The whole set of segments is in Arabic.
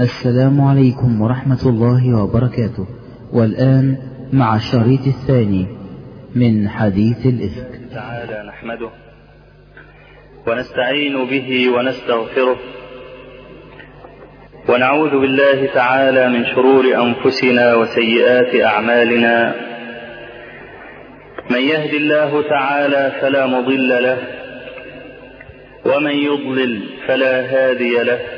السلام عليكم ورحمة الله وبركاته. والآن مع الشريط الثاني من حديث الإفك. تعالى نحمده ونستعين به ونستغفره ونعوذ بالله تعالى من شرور أنفسنا وسيئات أعمالنا. من يهد الله تعالى فلا مضل له ومن يضلل فلا هادي له.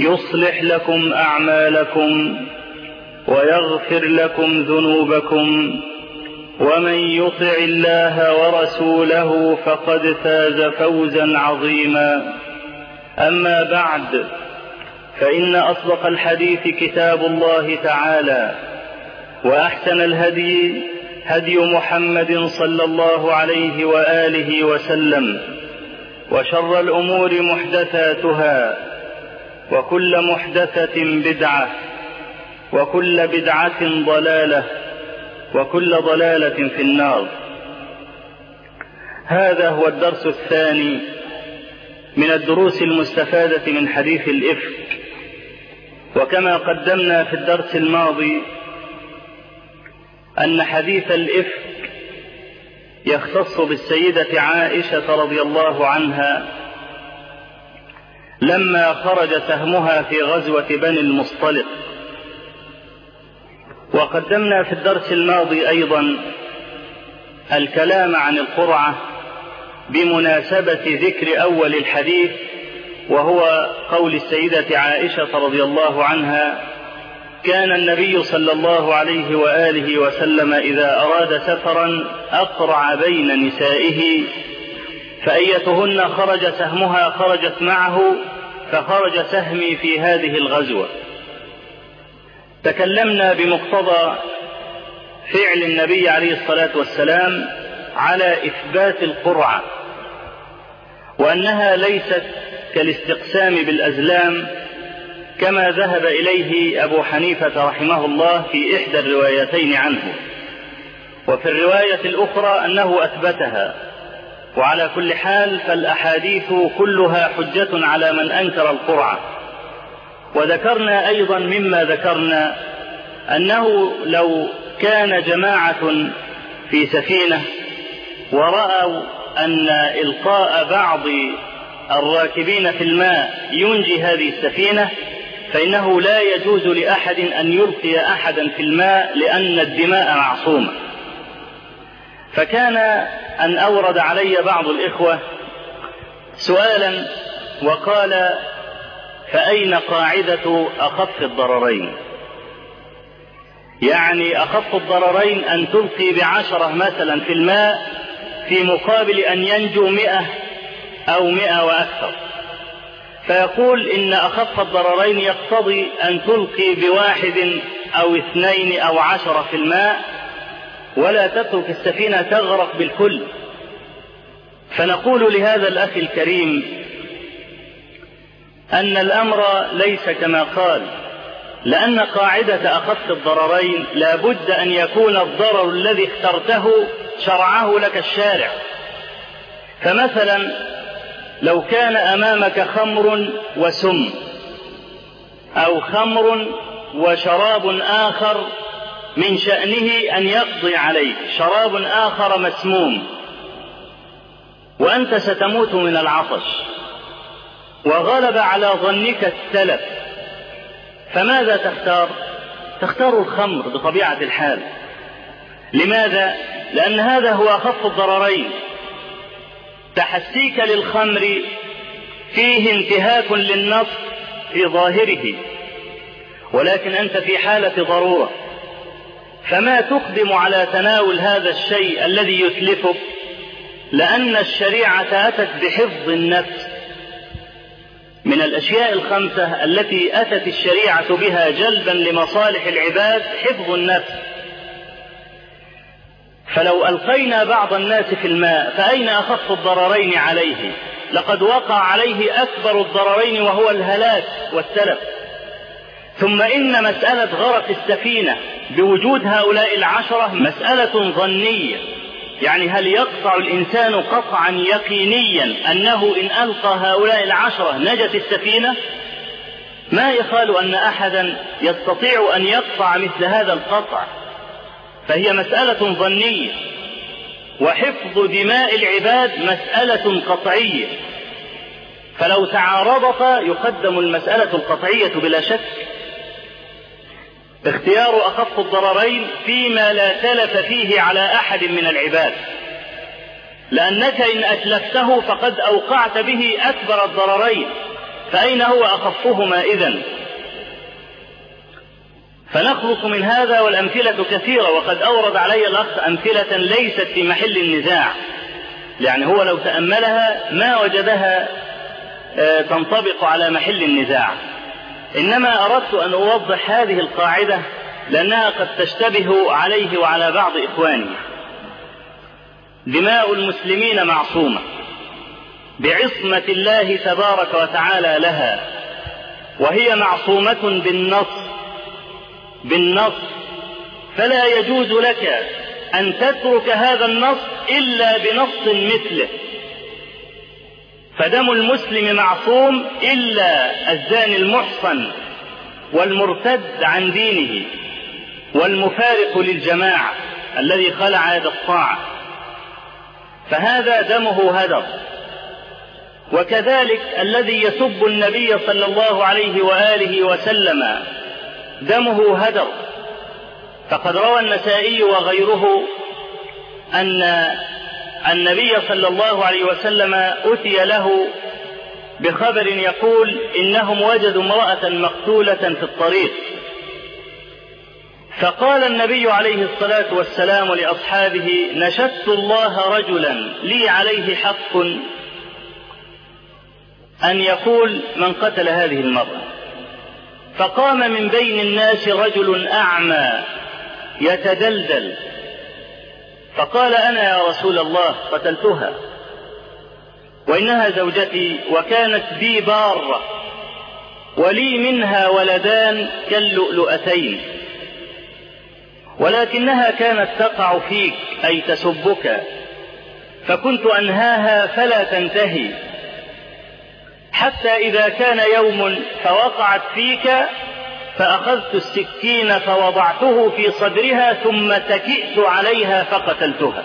يصلح لكم أعمالكم ويغفر لكم ذنوبكم ومن يطع الله ورسوله فقد فاز فوزا عظيما. أما بعد فإن أصدق الحديث كتاب الله تعالى وأحسن الهدي هدي محمد صلى الله عليه وآله وسلم وشر الأمور محدثاتها وكل محدثة بدعة وكل بدعة ضلالة وكل ضلالة في النار. هذا هو الدرس الثاني من الدروس المستفادة من حديث الإفك. وكما قدمنا في الدرس الماضي أن حديث الإفك يختص بالسيدة عائشة رضي الله عنها لما خرج سهمها في غزوة بني المصطلق. وقدمنا في الدرس الماضي أيضا الكلام عن القرعة بمناسبة ذكر أول الحديث وهو قول السيدة عائشة رضي الله عنها كان النبي صلى الله عليه وآله وسلم إذا أراد سفرا أقرع بين نسائه فأيتهن خرج سهمها خرجت معه فخرج سهمي في هذه الغزوة. تكلمنا بمقتضى فعل النبي عليه الصلاة والسلام على إثبات القرعة وأنها ليست كالاستقسام بالأزلام كما ذهب إليه أبو حنيفة رحمه الله في إحدى الروايتين عنه. وفي الرواية الأخرى أنه أثبتها. وعلى كل حال فالأحاديث كلها حجة على من أنكر القرعة. وذكرنا أيضا مما ذكرنا أنه لو كان جماعة في سفينة ورأوا أن إلقاء بعض الراكبين في الماء ينجي هذه السفينة فإنه لا يجوز لأحد أن يلقي أحدا في الماء لأن الدماء معصومة. فكان أن أورد علي بعض الإخوة سؤالا وقال فأين قاعدة أخف الضررين؟ يعني أخف الضررين أن تلقي بعشرة مثلا في الماء في مقابل أن ينجو مئة أو مئة وأكثر. فيقول إن أخف الضررين يقتضي أن تلقي بواحد أو اثنين أو عشرة في الماء ولا تترك السفينة تغرق بالكل. فنقول لهذا الأخ الكريم أن الأمر ليس كما قال لأن قاعدة أخف الضررين لا بد أن يكون الضرر الذي اخترته شرعه لك الشارع. فمثلا لو كان أمامك خمر وسم أو خمر وشراب آخر من شأنه أن يقضي عليك. شراب آخر مسموم. وأنت ستموت من العطش. وغلب على ظنك السلف. فماذا تختار؟ تختار الخمر بطبيعة الحال. لماذا؟ لأن هذا هو أخف الضررين. تحسيك للخمر فيه انتهاك للنص في ظاهره. ولكن أنت في حالة ضرورة. فما تقدم على تناول هذا الشيء الذي يتلفك لأن الشريعة أتت بحفظ النفس. من الأشياء الخمسة التي أتت الشريعة بها جلبا لمصالح العباد حفظ النفس. فلو ألقينا بعض الناس في الماء فأين أخف الضررين عليه؟ لقد وقع عليه أكبر الضررين وهو الهلاك والتلف ثم إن مسألة غرق السفينة بوجود هؤلاء العشرة مسألة ظنية. يعني هل يقطع الإنسان قطعا يقينيا أنه إن ألقى هؤلاء العشرة نجت السفينة؟ ما يخال أن أحدا يستطيع أن يقطع مثل هذا القطع. فهي مسألة ظنية. وحفظ دماء العباد مسألة قطعية. فلو تعارضتا يقدم المسألة القطعية بلا شك. اختيار أخف الضررين فيما لا تلف فيه على أحد من العباد. لأنك إن أتلفته فقد أوقعت به أكبر الضررين فأين هو أخفهما إذن؟ فنخلص من هذا والأمثلة كثيرة وقد أورد علي الأخ أمثلة ليست في محل النزاع. يعني هو لو تأملها ما وجدها تنطبق على محل النزاع. إنما أردت أن أوضح هذه القاعدة لأنها قد تشتبه عليه وعلى بعض إخواني. دماء المسلمين معصومة. بعصمة الله تبارك وتعالى لها. وهي معصومة بالنص. بالنص. فلا يجوز لك أن تترك هذا النص إلا بنص مثله. فدم المسلم معصوم إلا الزاني المحصن والمرتد عن دينه والمفارق للجماعة الذي خلع يد الطاعة فهذا دمه هدر. وكذلك الذي يسب النبي صلى الله عليه وآله وسلم دمه هدر. فقد روى النسائي وغيره أن النبي صلى الله عليه وسلم أتي له بخبر يقول إنهم وجدوا امرأة مقتولة في الطريق. فقال النبي عليه الصلاة والسلام لأصحابه نشدت الله رجلا لي عليه حق أن يقول من قتل هذه المرأة. فقام من بين الناس رجل أعمى يتدلدل. فقال أنا يا رسول الله قتلتها. وإنها زوجتي وكانت بي بارة. ولي منها ولدان كاللؤلؤتين. ولكنها كانت تقع فيك أي تسبك. فكنت أنهاها فلا تنتهي. حتى إذا كان يوم فوقعت فيك فأخذت السكين فوضعته في صدرها ثم تكئت عليها فقتلتها.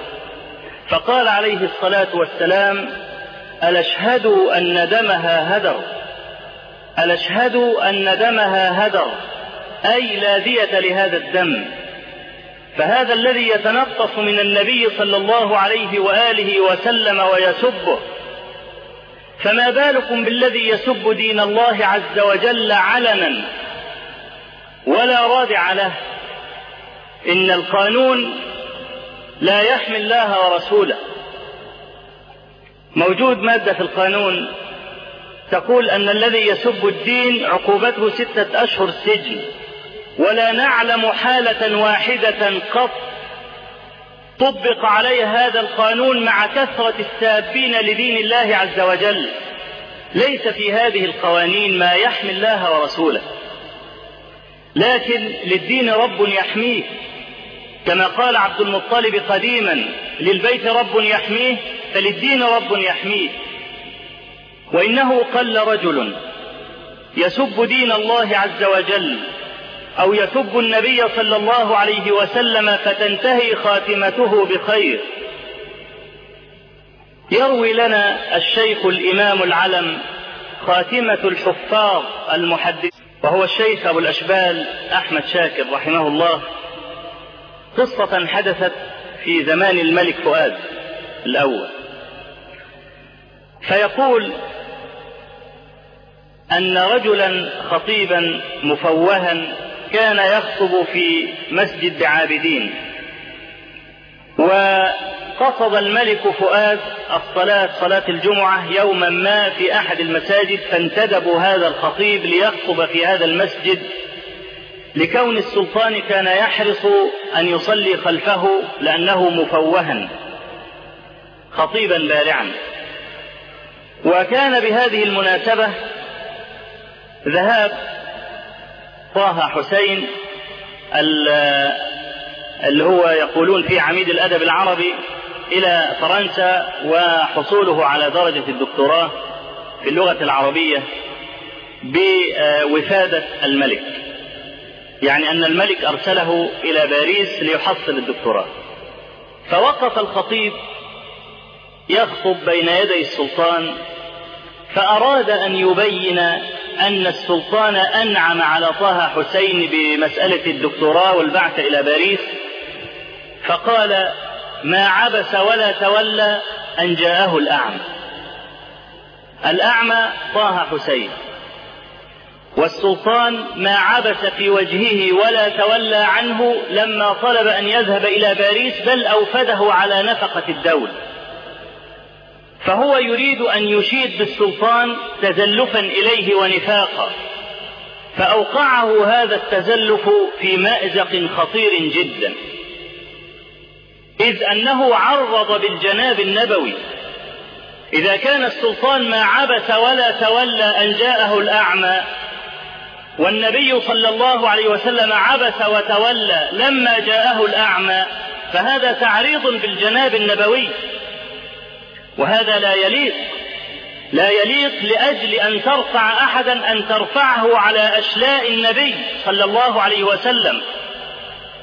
فقال عليه الصلاة والسلام ألشهد أن دمها هدر. ألشهد أن دمها هدر. أي لا دية لهذا الدم. فهذا الذي يتنقص من النبي صلى الله عليه وآله وسلم ويسبه. فما بالكم بالذي يسب دين الله عز وجل علنا؟ ولا رادع له. إن القانون لا يحمي الله ورسوله. موجود مادة في القانون تقول أن الذي يسب الدين عقوبته ستة أشهر سجن ولا نعلم حالة واحدة قط طبق عليها هذا القانون مع كثرة السابين لدين الله عز وجل. ليس في هذه القوانين ما يحمي الله ورسوله. لكن للدين رب يحميه. كما قال عبد المطلب قديما للبيت رب يحميه فللدين رب يحميه. وإنه قل رجل يسب دين الله عز وجل أو يسب النبي صلى الله عليه وسلم فتنتهي خاتمته بخير. يروي لنا الشيخ الإمام العلم خاتمة الحفاظ المحدث. وهو الشيخ أبو الأشبال أحمد شاكر رحمه الله قصة حدثت في زمان الملك فؤاد الأول. فيقول أن رجلا خطيبا مفوها كان يخطب في مسجد عابدين وقصد الملك فؤاد الصلاة صلاة الجمعة يوما ما في أحد المساجد فانتدبوا هذا الخطيب ليخطب في هذا المسجد لكون السلطان كان يحرص أن يصلي خلفه لأنه مفوها خطيبا بارعا. وكان بهذه المناسبة ذهاب طه حسين اللي هو يقولون في عميد الأدب العربي إلى فرنسا وحصوله على درجة الدكتوراه في اللغة العربية بوفادة الملك. يعني أن الملك أرسله إلى باريس ليحصل الدكتوراه. فوقف الخطيب يخطب بين يدي السلطان فأراد أن يبين أن السلطان أنعم على طه حسين بمسألة الدكتوراه والبعث إلى باريس. فقال ما عبس ولا تولى أن جاءه الأعمى. الأعمى طه حسين. والسلطان ما عبس في وجهه ولا تولى عنه لما طلب أن يذهب إلى باريس بل أوفده على نفقة الدولة. فهو يريد أن يشيد بالسلطان تزلفا إليه ونفاقا. فأوقعه هذا التزلف في مأزق خطير جدا. إذ أنه عرض بالجناب النبوي. إذا كان السلطان ما عبس ولا تولى أن جاءه الأعمى والنبي صلى الله عليه وسلم عبس وتولى لما جاءه الأعمى فهذا تعريض بالجناب النبوي. وهذا لا يليق لا يليق لأجل أن ترفع أحدا أن ترفعه على أشلاء النبي صلى الله عليه وسلم.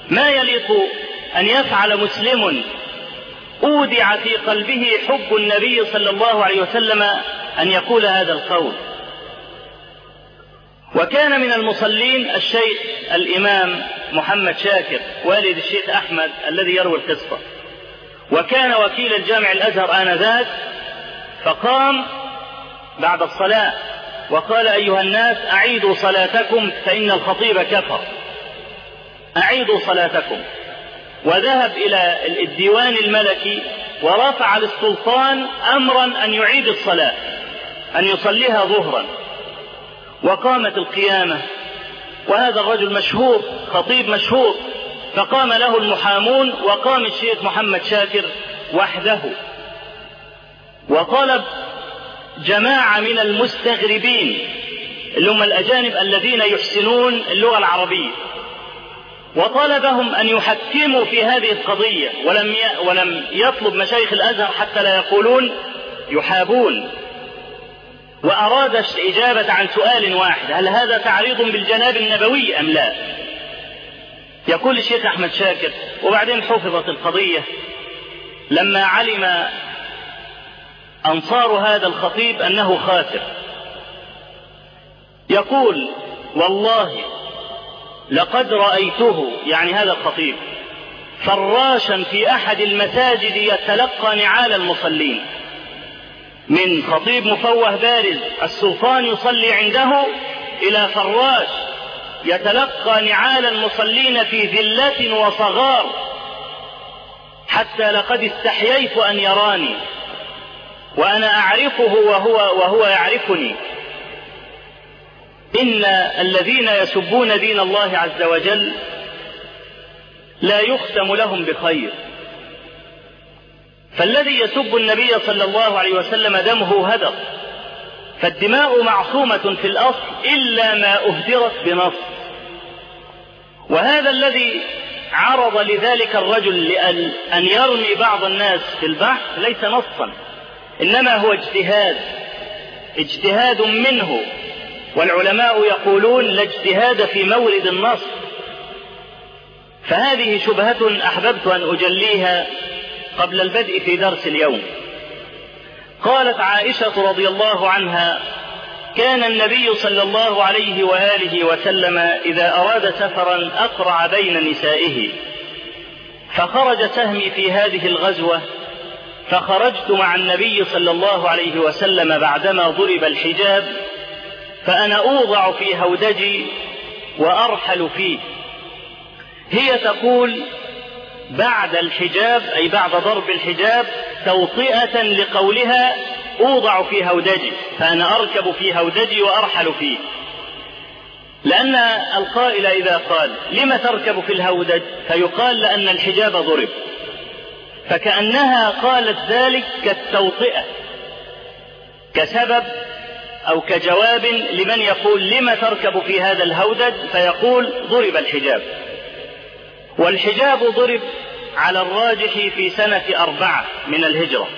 ما يليق أن يفعل مسلم أودع في قلبه حب النبي صلى الله عليه وسلم أن يقول هذا القول. وكان من المصلين الشيخ الإمام محمد شاكر والد الشيخ أحمد الذي يروي القصة. وكان وكيل الجامع الأزهر آنذاك فقام بعد الصلاة وقال أيها الناس أعيدوا صلاتكم فإن الخطيب كفر. أعيدوا صلاتكم. وذهب إلى الديوان الملكي ورفع للسلطان أمرا أن يعيد الصلاة أن يصليها ظهرا. وقامت القيامة وهذا الرجل مشهور خطيب مشهور فقام له المحامون وقام الشيخ محمد شاكر وحده. وطلب جماعة من المستغربين اللي هم الأجانب الذين يحسنون اللغة العربية. وطلبهم أن يحكموا في هذه القضية. ولم ولم يطلب مشايخ الأزهر حتى لا يقولون يحابون. وأراد الإجابة عن سؤال واحد. هل هذا تعريض بالجناب النبوي أم لا؟ يقول الشيخ أحمد شاكر. وبعدين حفظت القضية. لما علم أنصار هذا الخطيب أنه خاسر يقول والله لقد رأيته يعني هذا الخطيب فراشا في أحد المساجد يتلقى نعال المصلين. من خطيب مفوه بارز السلطان يصلي عنده إلى فراش يتلقى نعال المصلين في ذلة وصغار. حتى لقد استحييت أن يراني وأنا أعرفه وهو وهو يعرفني. إن الذين يسبون دين الله عز وجل لا يختم لهم بخير. فالذي يسب النبي صلى الله عليه وسلم دمه هدر فالدماء معصومة في الأصل إلا ما أهدرت بنص. وهذا الذي عرض لذلك الرجل لأن أن يرمي بعض الناس في البحث ليس نصا إنما هو اجتهاد. اجتهاد منه والعلماء يقولون لا اجتهاد في مورد النص. فهذه شبهة أحببت أن أجليها قبل البدء في درس اليوم. قالت عائشة رضي الله عنها كان النبي صلى الله عليه وآله وسلم إذا أراد سفرا أقرع بين نسائه. فخرج سهمي في هذه الغزوة فخرجت مع النبي صلى الله عليه وسلم بعدما ضرب الحجاب فأنا أوضع في هودجي وأرحل فيه. هي تقول بعد الحجاب أي بعد ضرب الحجاب توطئة لقولها أوضع في هودجي. فأنا أركب في هودجي وأرحل فيه. لأن القائل إذا قال لم تركب في الهودج؟ فيقال لأن الحجاب ضرب. فكأنها قالت ذلك كالتوطئة كسبب أو كجواب لمن يقول لم تركب في هذا الهودج فيقول ضرب الحجاب. والحجاب ضرب على الراجح في سنة أربعة من الهجرة.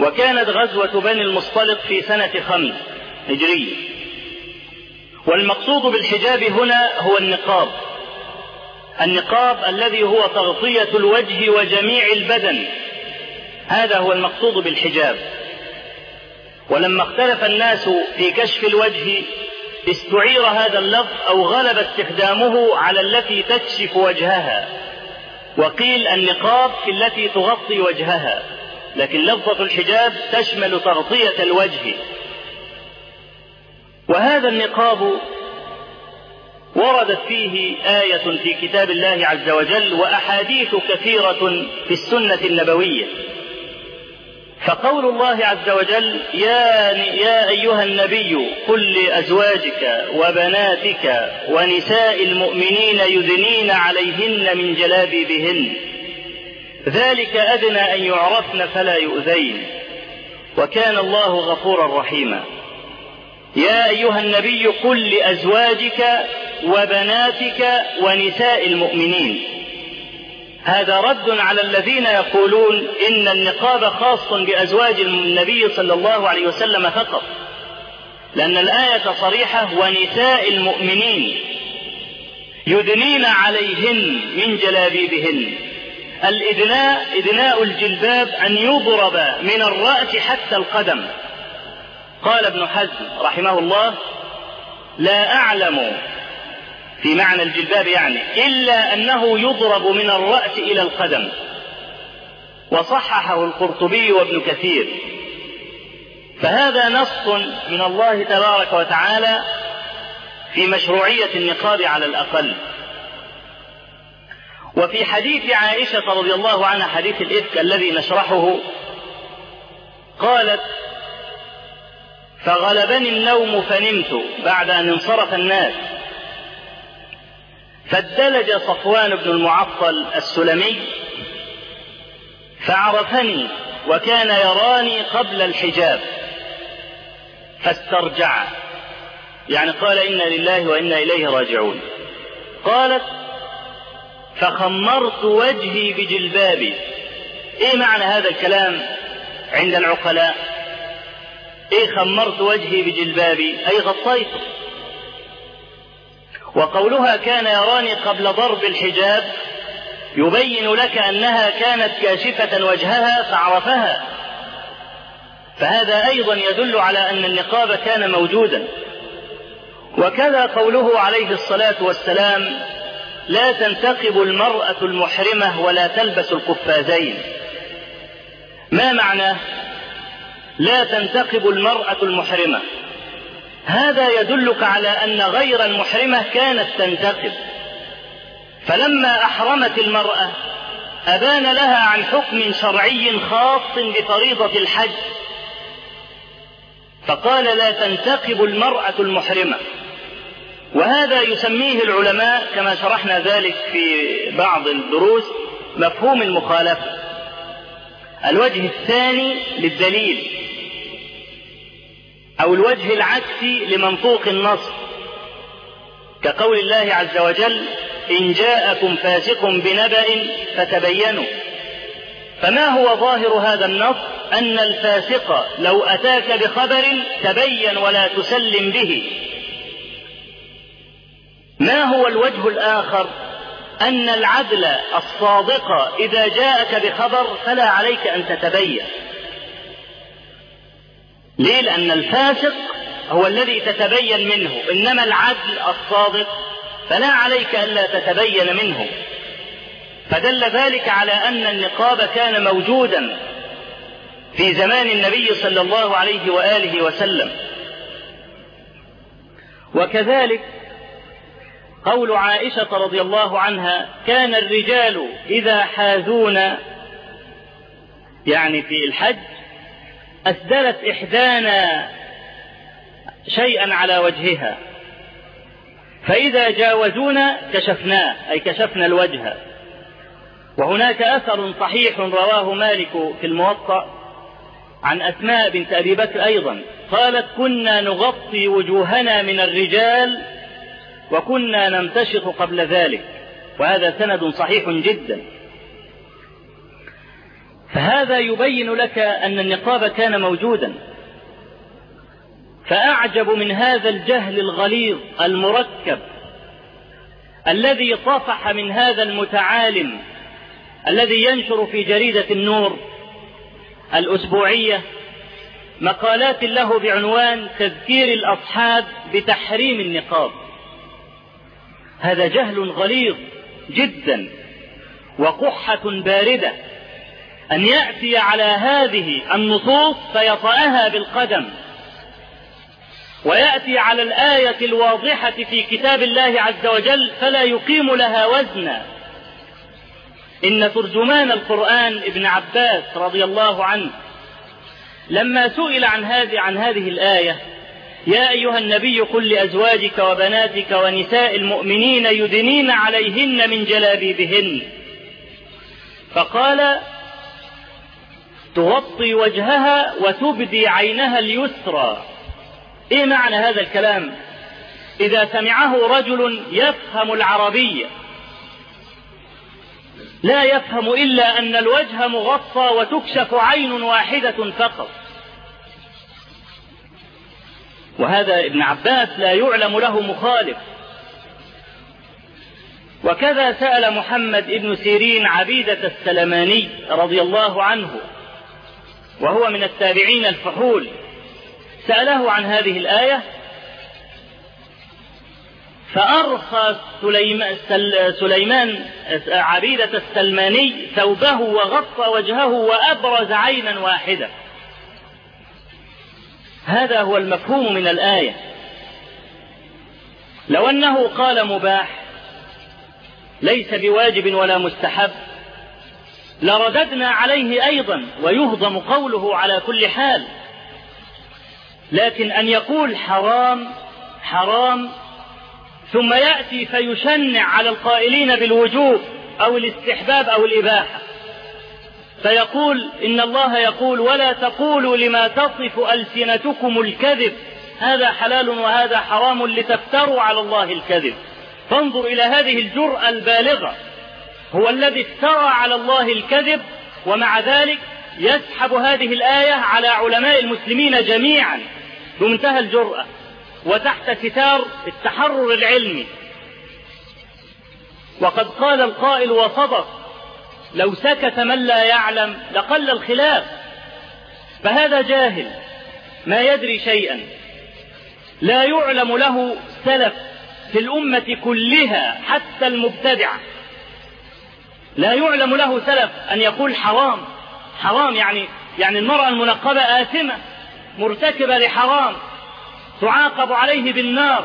وكانت غزوة بني المصطلق في سنة خمس هجرية. والمقصود بالحجاب هنا هو النقاب. النقاب الذي هو تغطية الوجه وجميع البدن. هذا هو المقصود بالحجاب. ولما اختلف الناس في كشف الوجه استعير هذا اللفظ أو غلب استخدامه على التي تكشف وجهها. وقيل النقاب في التي تغطي وجهها. لكن لفظة الحجاب تشمل تغطية الوجه. وهذا النقاب وردت فيه آية في كتاب الله عز وجل وأحاديث كثيرة في السنة النبوية. فقول الله عز وجل يا, يا أيها النبي قل لأزواجك وبناتك ونساء المؤمنين يدنين عليهن من جلابيبهن. ذلك أدنى أن يعرفن فلا يؤذين. وكان الله غفورا رحيما. يا أيها النبي قل لأزواجك وبناتك ونساء المؤمنين. هذا رد على الذين يقولون إن النقاب خاص بأزواج النبي صلى الله عليه وسلم فقط. لأن الآية صريحة ونساء المؤمنين يدنين عليهن من جلابيبهن. الإدناء إدناء الجلباب أن يضرب من الرأس حتى القدم. قال ابن حزم رحمه الله لا أعلم في معنى الجلباب يعني إلا أنه يضرب من الرأس إلى القدم. وصححه القرطبي وابن كثير. فهذا نص من الله تبارك وتعالى في مشروعية النقاب على الأقل. وفي حديث عائشة رضي الله عنها حديث الإفك الذي نشرحه قالت فغلبني النوم فنمت بعد أن انصرف الناس. فادلج صفوان بن المعطل السلمي فعرفني وكان يراني قبل الحجاب فاسترجع. يعني قال إنا لله وإنا إليه راجعون. قالت فخمرت وجهي بجلبابي. إيه معنى هذا الكلام عند العقلاء؟ إيه خمرت وجهي بجلبابي؟ أي غطيته. وقولها كان يراني قبل ضرب الحجاب يبين لك أنها كانت كاشفة وجهها فعرفها. فهذا أيضا يدل على أن النقاب كان موجودا. وكذا قوله عليه الصلاة والسلام لا تنتقب المرأة المحرمة ولا تلبس القفازين. ما معناه لا تنتقب المرأة المحرمة هذا يدلك على أن غير المحرمة كانت تنتقب فلما أحرمت المرأة أبان لها عن حكم شرعي خاص بفريضة الحج. فقال لا تنتقب المرأة المحرمة. وهذا يسميه العلماء كما شرحنا ذلك في بعض الدروس مفهوم المخالفة. الوجه الثاني للدليل أو الوجه العكسي لمنطوق النص. كقول الله عز وجل إن جاءكم فاسق بنبأ فتبينوا. فما هو ظاهر هذا النص؟ أن الفاسق لو أتاك بخبر تبين ولا تسلم به. ما هو الوجه الآخر؟ أن العدل الصادق إذا جاءك بخبر فلا عليك أن تتبين. ليه؟ لأن الفاسق هو الذي تتبين منه إنما العدل الصادق فلا عليك ألا تتبين منه. فدل ذلك على أن النقاب كان موجودا في زمان النبي صلى الله عليه وآله وسلم. وكذلك قول عائشة رضي الله عنها كان الرجال إذا حاذون يعني في الحج أسدلت إحدانا شيئا على وجهها. فإذا جاوزونا كشفناه أي كشفنا الوجه. وهناك أثر صحيح رواه مالك في الموطأ عن أسماء بنت أبي بكر أيضا. قالت كنا نغطي وجوهنا من الرجال وكنا نمتشط قبل ذلك. وهذا سند صحيح جدا. فهذا يبين لك أن النقاب كان موجودا. فأعجب من هذا الجهل الغليظ المركب الذي طفح من هذا المتعالم الذي ينشر في جريدة النور الأسبوعية مقالات له بعنوان تذكير الأصحاب بتحريم النقاب. هذا جهل غليظ جدا وقحة باردة. أن يأتي على هذه النصوص فيطأها بالقدم. ويأتي على الآية الواضحة في كتاب الله عز وجل فلا يقيم لها وزنا إن ترجمان القرآن ابن عباس رضي الله عنه لما سئل عن هذه عن هذه الآية يا أيها النبي قل لأزواجك وبناتك ونساء المؤمنين يدنين عليهن من جلابيبهن. فقال تغطي وجهها وتبدي عينها اليسرى. إيه معنى هذا الكلام؟ إذا سمعه رجل يفهم العربيه لا يفهم إلا أن الوجه مغطى وتكشف عين واحدة فقط. وهذا ابن عباس لا يعلم له مخالف. وكذا سأل محمد بن سيرين عبيدة السلماني رضي الله عنه. وهو من التابعين الفحول. سأله عن هذه الآية فأرخى سليمان, عبيدة السلماني ثوبه وغطى وجهه وأبرز عينا واحدة هذا هو المفهوم من الآية. لو أنه قال مباح ليس بواجب ولا مستحب. لرددنا عليه أيضا ويهضم قوله على كل حال. لكن أن يقول حرام حرام ثم يأتي فيشنع على القائلين بالوجوب أو الاستحباب أو الإباحة. فيقول إن الله يقول ولا تقولوا لما تصف ألسنتكم الكذب. هذا حلال وهذا حرام لتفتروا على الله الكذب. فانظر إلى هذه الجرأة البالغة. هو الذي افترى على الله الكذب ومع ذلك يسحب هذه الآية على علماء المسلمين جميعا بمنتهى الجرأة وتحت ستار التحرر العلمي. وقد قال القائل وصدق لو سكت من لا يعلم لقل الخلاف. فهذا جاهل ما يدري شيئا. لا يعلم له سلف في الأمة كلها حتى المبتدعة. لا يعلم له سلف أن يقول حرام. حرام يعني يعني المرأة المنقبة آثمة مرتكبة لحرام تعاقب عليه بالنار.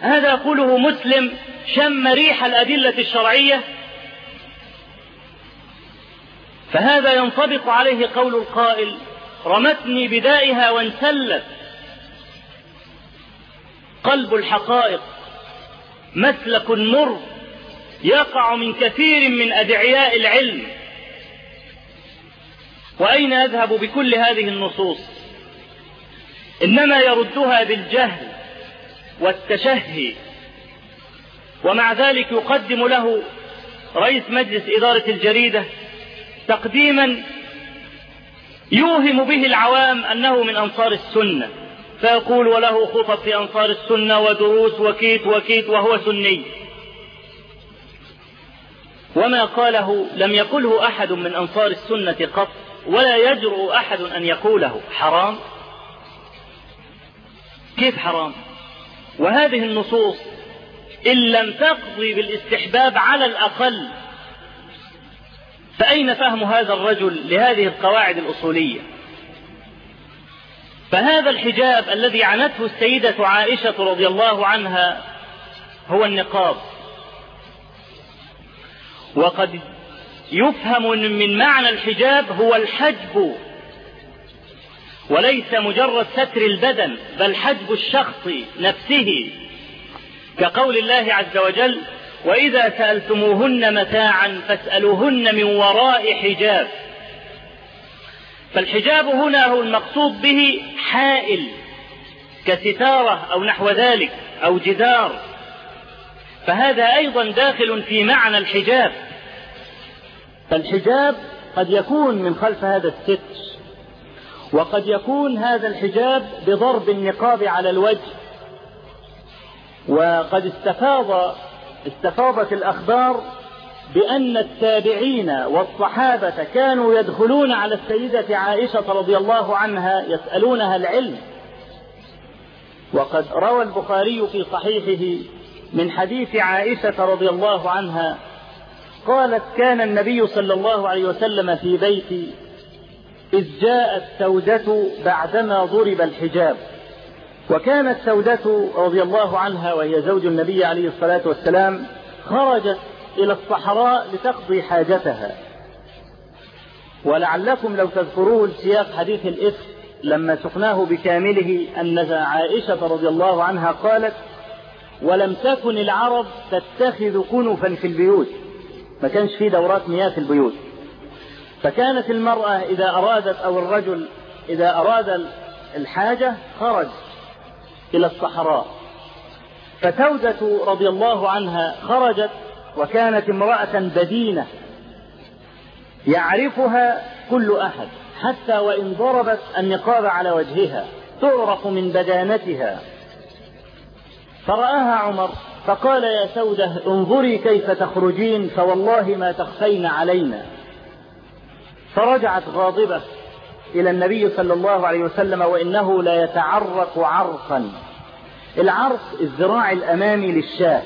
هذا يقوله مسلم شم ريح الأدلة الشرعية. فهذا ينطبق عليه قول القائل رمتني بدائها وانسلت. قلب الحقائق مسلك مر. يقع من كثير من أدعياء العلم. وأين يذهب بكل هذه النصوص؟ إنما يردها بالجهل والتشهي. ومع ذلك يقدم له رئيس مجلس إدارة الجريدة تقديما يوهم به العوام أنه من أنصار السنة. فيقول وله خطب في أنصار السنة ودروس وكيت وكيت وهو سني. وما قاله لم يقله أحد من أنصار السنة قط ولا يجرؤ أحد أن يقوله. حرام؟ كيف حرام؟ وهذه النصوص إن لم تقضي بالاستحباب على الأقل فأين فهم هذا الرجل لهذه القواعد الأصولية؟ فهذا الحجاب الذي عنته السيدة عائشة رضي الله عنها هو النقاب. وقد يفهم من معنى الحجاب هو الحجب. وليس مجرد ستر البدن بل حجب الشخص نفسه. كقول الله عز وجل وإذا سألتموهن متاعا فاسألوهن من وراء حجاب. فالحجاب هنا هو المقصود به حائل كستارة أو نحو ذلك أو جدار. فهذا أيضا داخل في معنى الحجاب. فالحجاب قد يكون من خلف هذا الستر وقد يكون هذا الحجاب بضرب النقاب على الوجه. وقد استفاض استفاضت الأخبار بأن التابعين والصحابة كانوا يدخلون على السيدة عائشة رضي الله عنها يسألونها العلم. وقد روى البخاري في صحيحه من حديث عائشة رضي الله عنها قالت كان النبي صلى الله عليه وسلم في بيتي إذ جاءت سودة بعدما ضرب الحجاب. وكانت سودة رضي الله عنها وهي زوج النبي عليه الصلاة والسلام خرجت إلى الصحراء لتقضي حاجتها. ولعلكم لو تذكروه سياق حديث الإفك لما سقناه بكامله أن عائشة رضي الله عنها قالت ولم تكن العرب تتخذ كنفا في البيوت. ما كانش في دورات مياه في البيوت. فكانت المرأة إذا أرادت أو الرجل إذا أراد الحاجة خرج إلى الصحراء. فسودة رضي الله عنها خرجت وكانت امرأة بدينة يعرفها كل أحد حتى وإن ضربت النقاب على وجهها تعرف من بدانتها. فرآها عمر فقال يا سودة انظري كيف تخرجين فوالله ما تخفين علينا. فرجعت غاضبة إلى النبي صلى الله عليه وسلم وإنه لا يتعرق عرقا. العرق الذراع الأمامي للشاة.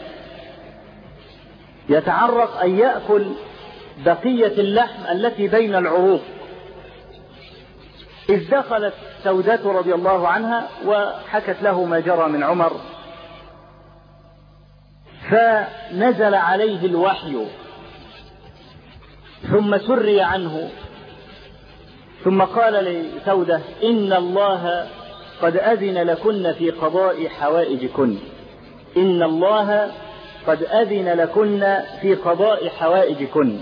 يتعرق أن يأكل بقية اللحم التي بين العروق. إذ دخلت سودة رضي الله عنها وحكت له ما جرى من عمر. فنزل عليه الوحي ثم سري عنه ثم قال لسودة إن الله قد أذن لكن في قضاء حوائجكن. إن الله قد أذن لكن في قضاء حوائجكن.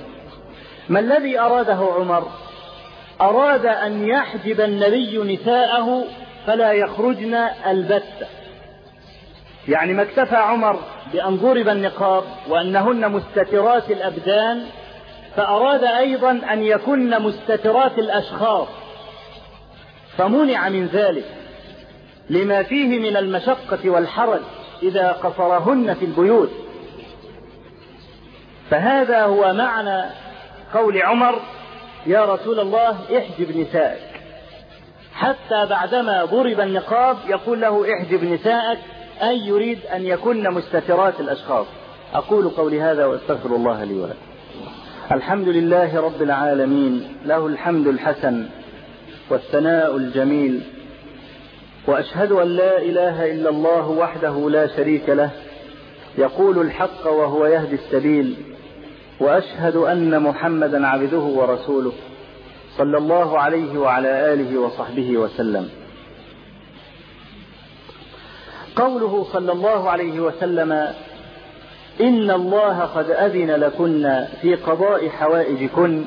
ما الذي أراده عمر؟ أراد أن يحجب النبي نساءه فلا يخرجن البتة يعني ما اكتفى عمر بأن ضرب النقاب وأنهن مستترات الأبدان فأراد أيضا أن يكن مستترات الأشخاص. فمنع من ذلك لما فيه من المشقة والحرج إذا قصرهن في البيوت. فهذا هو معنى قول عمر يا رسول الله احجب نسائك. حتى بعدما ضرب النقاب يقول له احجب نسائك. أي يريد أن يكن مستترات الأشخاص؟ أقول قولي هذا وأستغفر الله لي ولكم. الحمد لله رب العالمين له الحمد الحسن والثناء الجميل وأشهد أن لا إله إلا الله وحده لا شريك له يقول الحق وهو يهدي السبيل وأشهد أن محمدا عبده ورسوله صلى الله عليه وعلى آله وصحبه وسلم. قوله صلى الله عليه وسلم إن الله قد أذن لكن في قضاء حوائجكن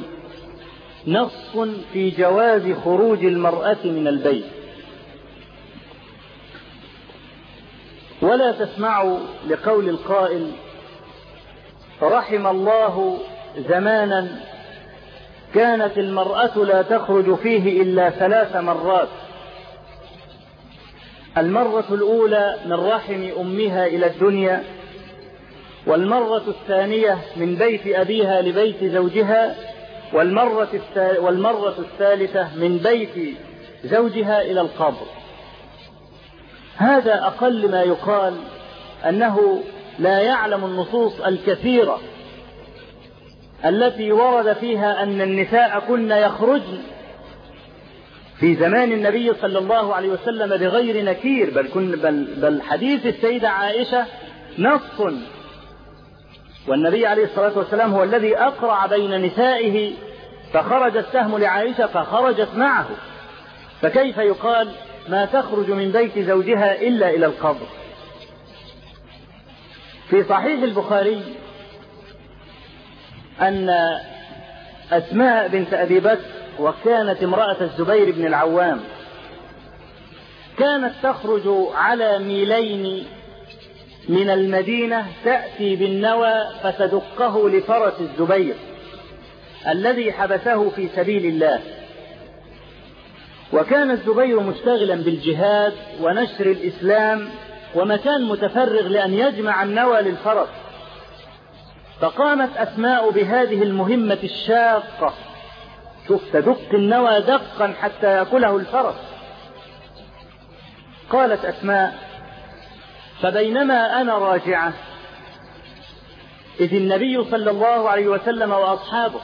نص في جواز خروج المرأة من البيت. ولا تسمعوا لقول القائل رحم الله زمانا كانت المرأة لا تخرج فيه إلا ثلاث مرات. المرة الأولى من رحم أمها إلى الدنيا والمرة الثانية من بيت أبيها لبيت زوجها والمرة, والمرة الثالثة من بيت زوجها إلى القبر. هذا أقل ما يقال أنه لا يعلم النصوص الكثيرة التي ورد فيها أن النساء كن يخرجن في زمان النبي صلى الله عليه وسلم بغير نكير بل, كن بل, بل حديث السيدة عائشة نص. والنبي عليه الصلاة والسلام هو الذي أقرع بين نسائه فخرج السهم لعائشة فخرجت معه. فكيف يقال ما تخرج من بيت زوجها إلا إلى القبر؟ في صحيح البخاري أن أسماء بنت أبي بكر وكانت امرأة الزبير بن العوام. كانت تخرج على ميلين من المدينة تأتي بالنوى فتدقه لفرس الزبير الذي حبسه في سبيل الله. وكان الزبير مشتغلا بالجهاد ونشر الإسلام ومكان متفرغ لأن يجمع النوى للفرس. فقامت أسماء بهذه المهمة الشاقة شوف تدق النوى دقا حتى يأكله الفرس. قالت أسماء فبينما أنا راجعة إذ النبي صلى الله عليه وسلم وأصحابه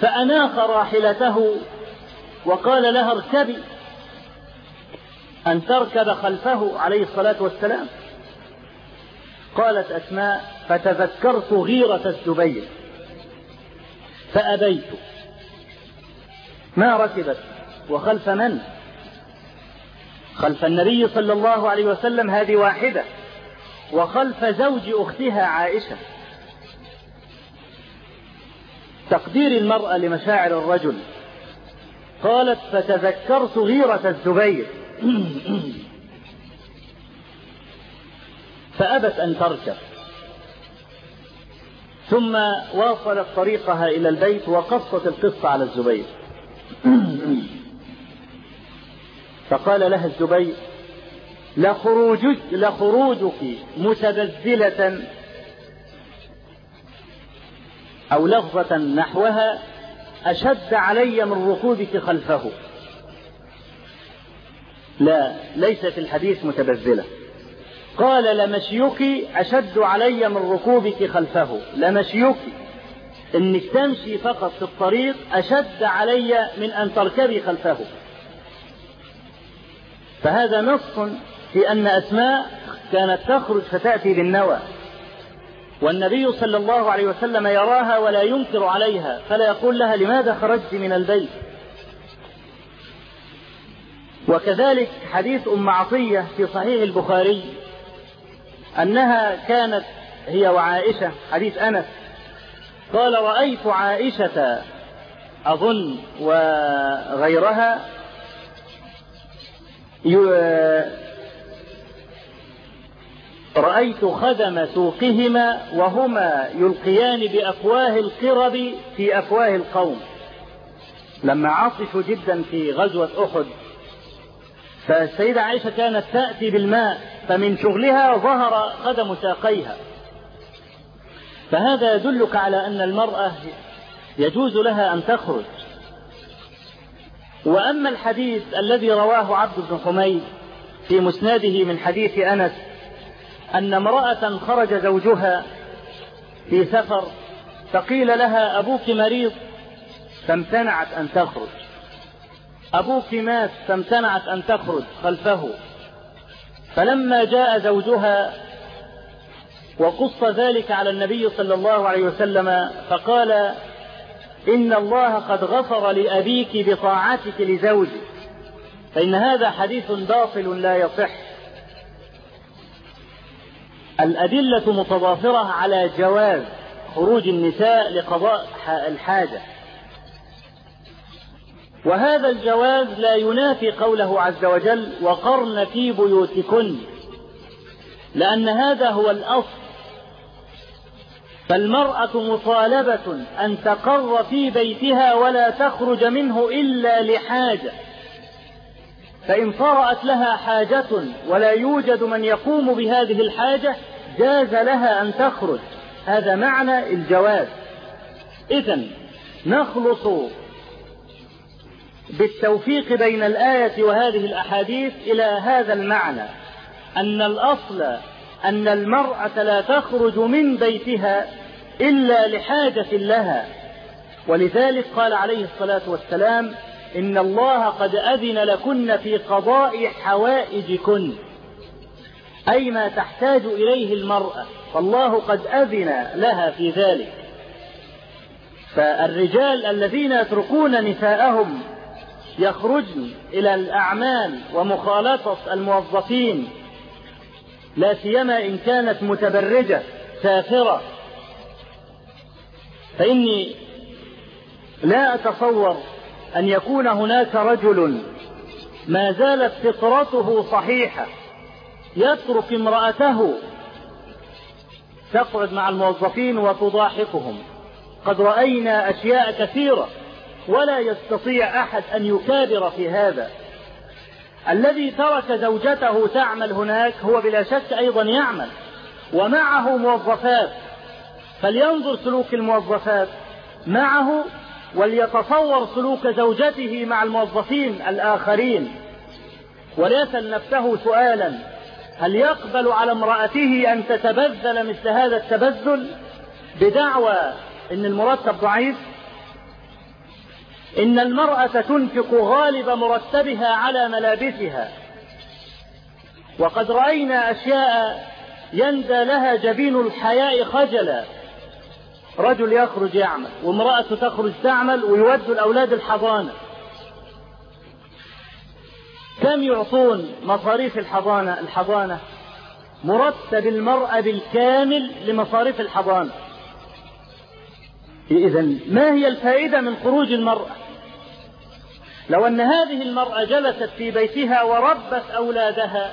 فأناخ راحلته وقال لها اركبي أن تركب خلفه عليه الصلاة والسلام. قالت أسماء فتذكرت غيرة الزبير. فأبيت. ما ركبت؟ وخلف من؟ خلف النبي صلى الله عليه وسلم هذه واحدة وخلف زوج أختها عائشة. تقدير المرأة لمشاعر الرجل. قالت فتذكرت غيرة الزبير. فأبت أن تركب. ثم واصلت طريقها إلى البيت وقصت القصة على الزبير. فقال لها الزبير لخروجك, لخروجك متبذلة أو لفظة نحوها أشد علي من ركوبك خلفه. لا ليس في الحديث متبذلة. قال لمشيك أشد علي من ركوبك خلفه. لمشيك إنك تمشي فقط في الطريق أشد علي من أن تركبي خلفه. فهذا نص في أن أسماء كانت تخرج فتأتي بالنوى. والنبي صلى الله عليه وسلم يراها ولا ينكر عليها فلا يقول لها لماذا خرجت من البيت؟ وكذلك حديث أم عطية في صحيح البخاري. أنها كانت هي وعائشة حديث أنس. قال رأيت عائشة أظن وغيرها رأيت خدم سوقهما وهما يلقيان بأفواه القرب في أفواه القوم. لما عطشوا جدا في غزوة أحد فالسيدة عائشة كانت تأتي بالماء فمن شغلها ظهر قدم ساقيها. فهذا يدلك على أن المرأة يجوز لها أن تخرج. وأما الحديث الذي رواه عبد بن حميد في مسنده من حديث أنس أن امرأة خرج زوجها في سفر فقيل لها أبوك مريض؟ فامتنعت أن تخرج. أبوك مات فامتنعت أن تخرج خلفه. فلما جاء زوجها وقص ذلك على النبي صلى الله عليه وسلم فقال إن الله قد غفر لأبيك بطاعتك لزوجك. فإن هذا حديث باطل لا يصح. الأدلة متضافرة على جواز خروج النساء لقضاء الحاجة. وهذا الجواز لا ينافي قوله عز وجل وقرن في بيوتكن لأن هذا هو الأصل. فالمرأة مطالبة أن تقر في بيتها ولا تخرج منه إلا لحاجة فإن طرأت لها حاجة ولا يوجد من يقوم بهذه الحاجة جاز لها أن تخرج. هذا معنى الجواز. إذا نخلص بالتوفيق بين الآية وهذه الأحاديث إلى هذا المعنى أن الأصل أن المرأة لا تخرج من بيتها إلا لحاجة لها. ولذلك قال عليه الصلاة والسلام إن الله قد أذن لكن في قضاء حوائجكن. أي ما تحتاج إليه المرأة فالله قد أذن لها في ذلك. فالرجال الذين يتركون نساءهم يخرجن إلى الأعمال ومخالطة الموظفين لا سيما إن كانت متبرجة سافرة. فإني لا أتصور أن يكون هناك رجل ما زالت فطرته صحيحة يترك امرأته تقعد مع الموظفين وتضاحكهم. قد رأينا أشياء كثيرة ولا يستطيع أحد أن يكابر في هذا. الذي ترك زوجته تعمل هناك هو بلا شك أيضا يعمل ومعه موظفات. فلينظر سلوك الموظفات. معه وليتصور سلوك زوجته مع الموظفين الآخرين. وليسأل نفسه سؤالا هل يقبل على امرأته أن تتبذل مثل هذا التبذل؟ بدعوى أن المرتب ضعيف إن المرأة تنفق غالب مرتبها على ملابسها. وقد رأينا أشياء يندى لها جبين الحياء خجلا. رجل يخرج يعمل وامرأة تخرج تعمل ويود الأولاد الحضانة. كم يعطون مصاريف الحضانة؟ الحضانة مرتب المرأة بالكامل لمصاريف الحضانة. إذا ما هي الفائدة من خروج المرأة؟ لو أن هذه المرأة جلست في بيتها وربت أولادها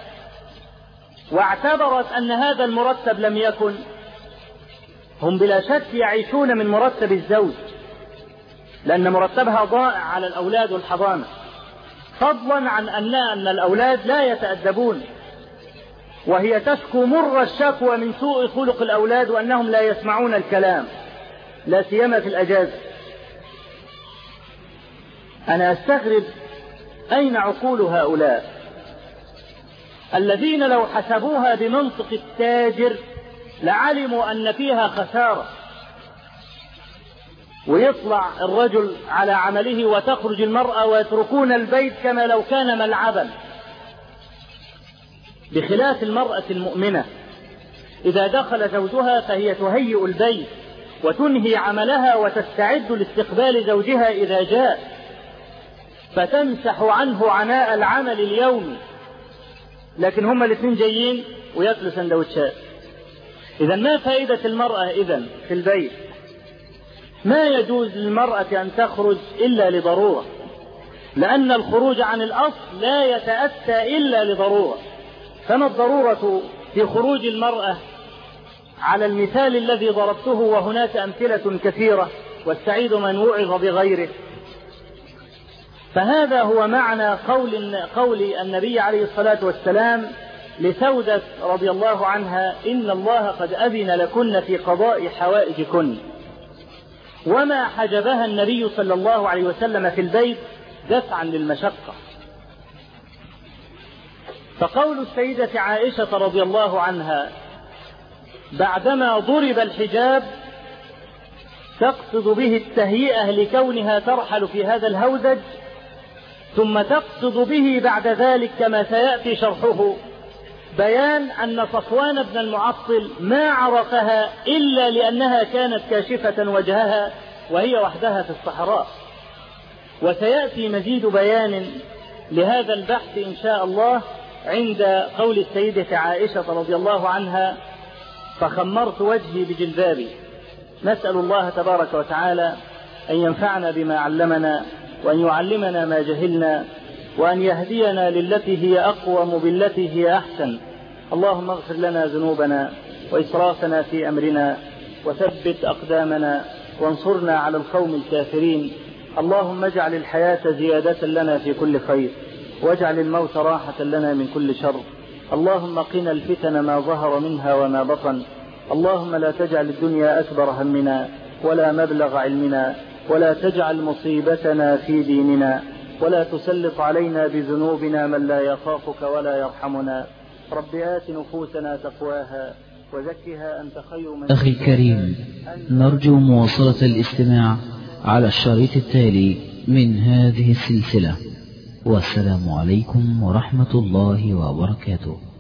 واعتبرت أن هذا المرتب لم يكن هم بلا شك يعيشون من مرتب الزوج لأن مرتبها ضائع على الأولاد والحضانة فضلا عن أن أن الأولاد لا يتأدبون وهي تشكو مر الشكوى من سوء خلق الأولاد وأنهم لا يسمعون الكلام لا سيما في الأجازة. أنا أستغرب أين عقول هؤلاء الذين لو حسبوها بمنطق التاجر لعلموا أن فيها خسارة. ويطلع الرجل على عمله وتخرج المرأة ويتركون البيت كما لو كان ملعبا. بخلاف المرأة المؤمنة إذا دخل زوجها فهي تهيئ البيت وتنهي عملها وتستعد لاستقبال زوجها إذا جاء. فتمسح عنه عناء العمل اليومي لكن هما الاثنين جايين وياكلوا سندوتشات. إذا ما فائدة المرأة إذا في البيت؟ ما يجوز للمرأة أن تخرج إلا لضرورة لأن الخروج عن الأصل لا يتأتى إلا لضرورة. فما الضرورة في خروج المرأة على المثال الذي ضربته وهناك أمثلة كثيرة والسعيد من وعظ بغيره؟ فهذا هو معنى قول قول النبي عليه الصلاة والسلام لسودة رضي الله عنها إن الله قد أذن لكن في قضاء حوائجكن. وما حجبها النبي صلى الله عليه وسلم في البيت دفعا للمشقة. فقول السيدة عائشة رضي الله عنها بعدما ضرب الحجاب تقصد به التهيئة لكونها ترحل في هذا الهودج ثم تقصد به بعد ذلك كما سيأتي شرحه. بيان أن صفوان بن المعطل ما عرفها إلا لأنها كانت كاشفة وجهها وهي وحدها في الصحراء. وسيأتي مزيد بيان لهذا البحث إن شاء الله عند قول السيدة عائشة رضي الله عنها فخمرت وجهي بجلبابي. نسأل الله تبارك وتعالى أن ينفعنا بما علمنا وأن يعلمنا ما جهلنا وأن يهدينا للتي هي أقوم بالتي هي أحسن. اللهم اغفر لنا ذنوبنا وإسرافنا في أمرنا وثبت أقدامنا وانصرنا على القوم الكافرين. اللهم اجعل الحياة زيادة لنا في كل خير واجعل الموت راحة لنا من كل شر. اللهم قنا الفتن ما ظهر منها وما بطن. اللهم لا تجعل الدنيا أكبر همنا ولا مبلغ علمنا. ولا تجعل مصيبتنا في ديننا ولا تسلط علينا بذنوبنا من لا يخافك ولا يرحمنا. رب آت نفوسنا تقواها وزكها أنت خير من أخي الكريم نرجو مواصلة الاستماع على الشريط التالي من هذه السلسلة. والسلام عليكم ورحمة الله وبركاته.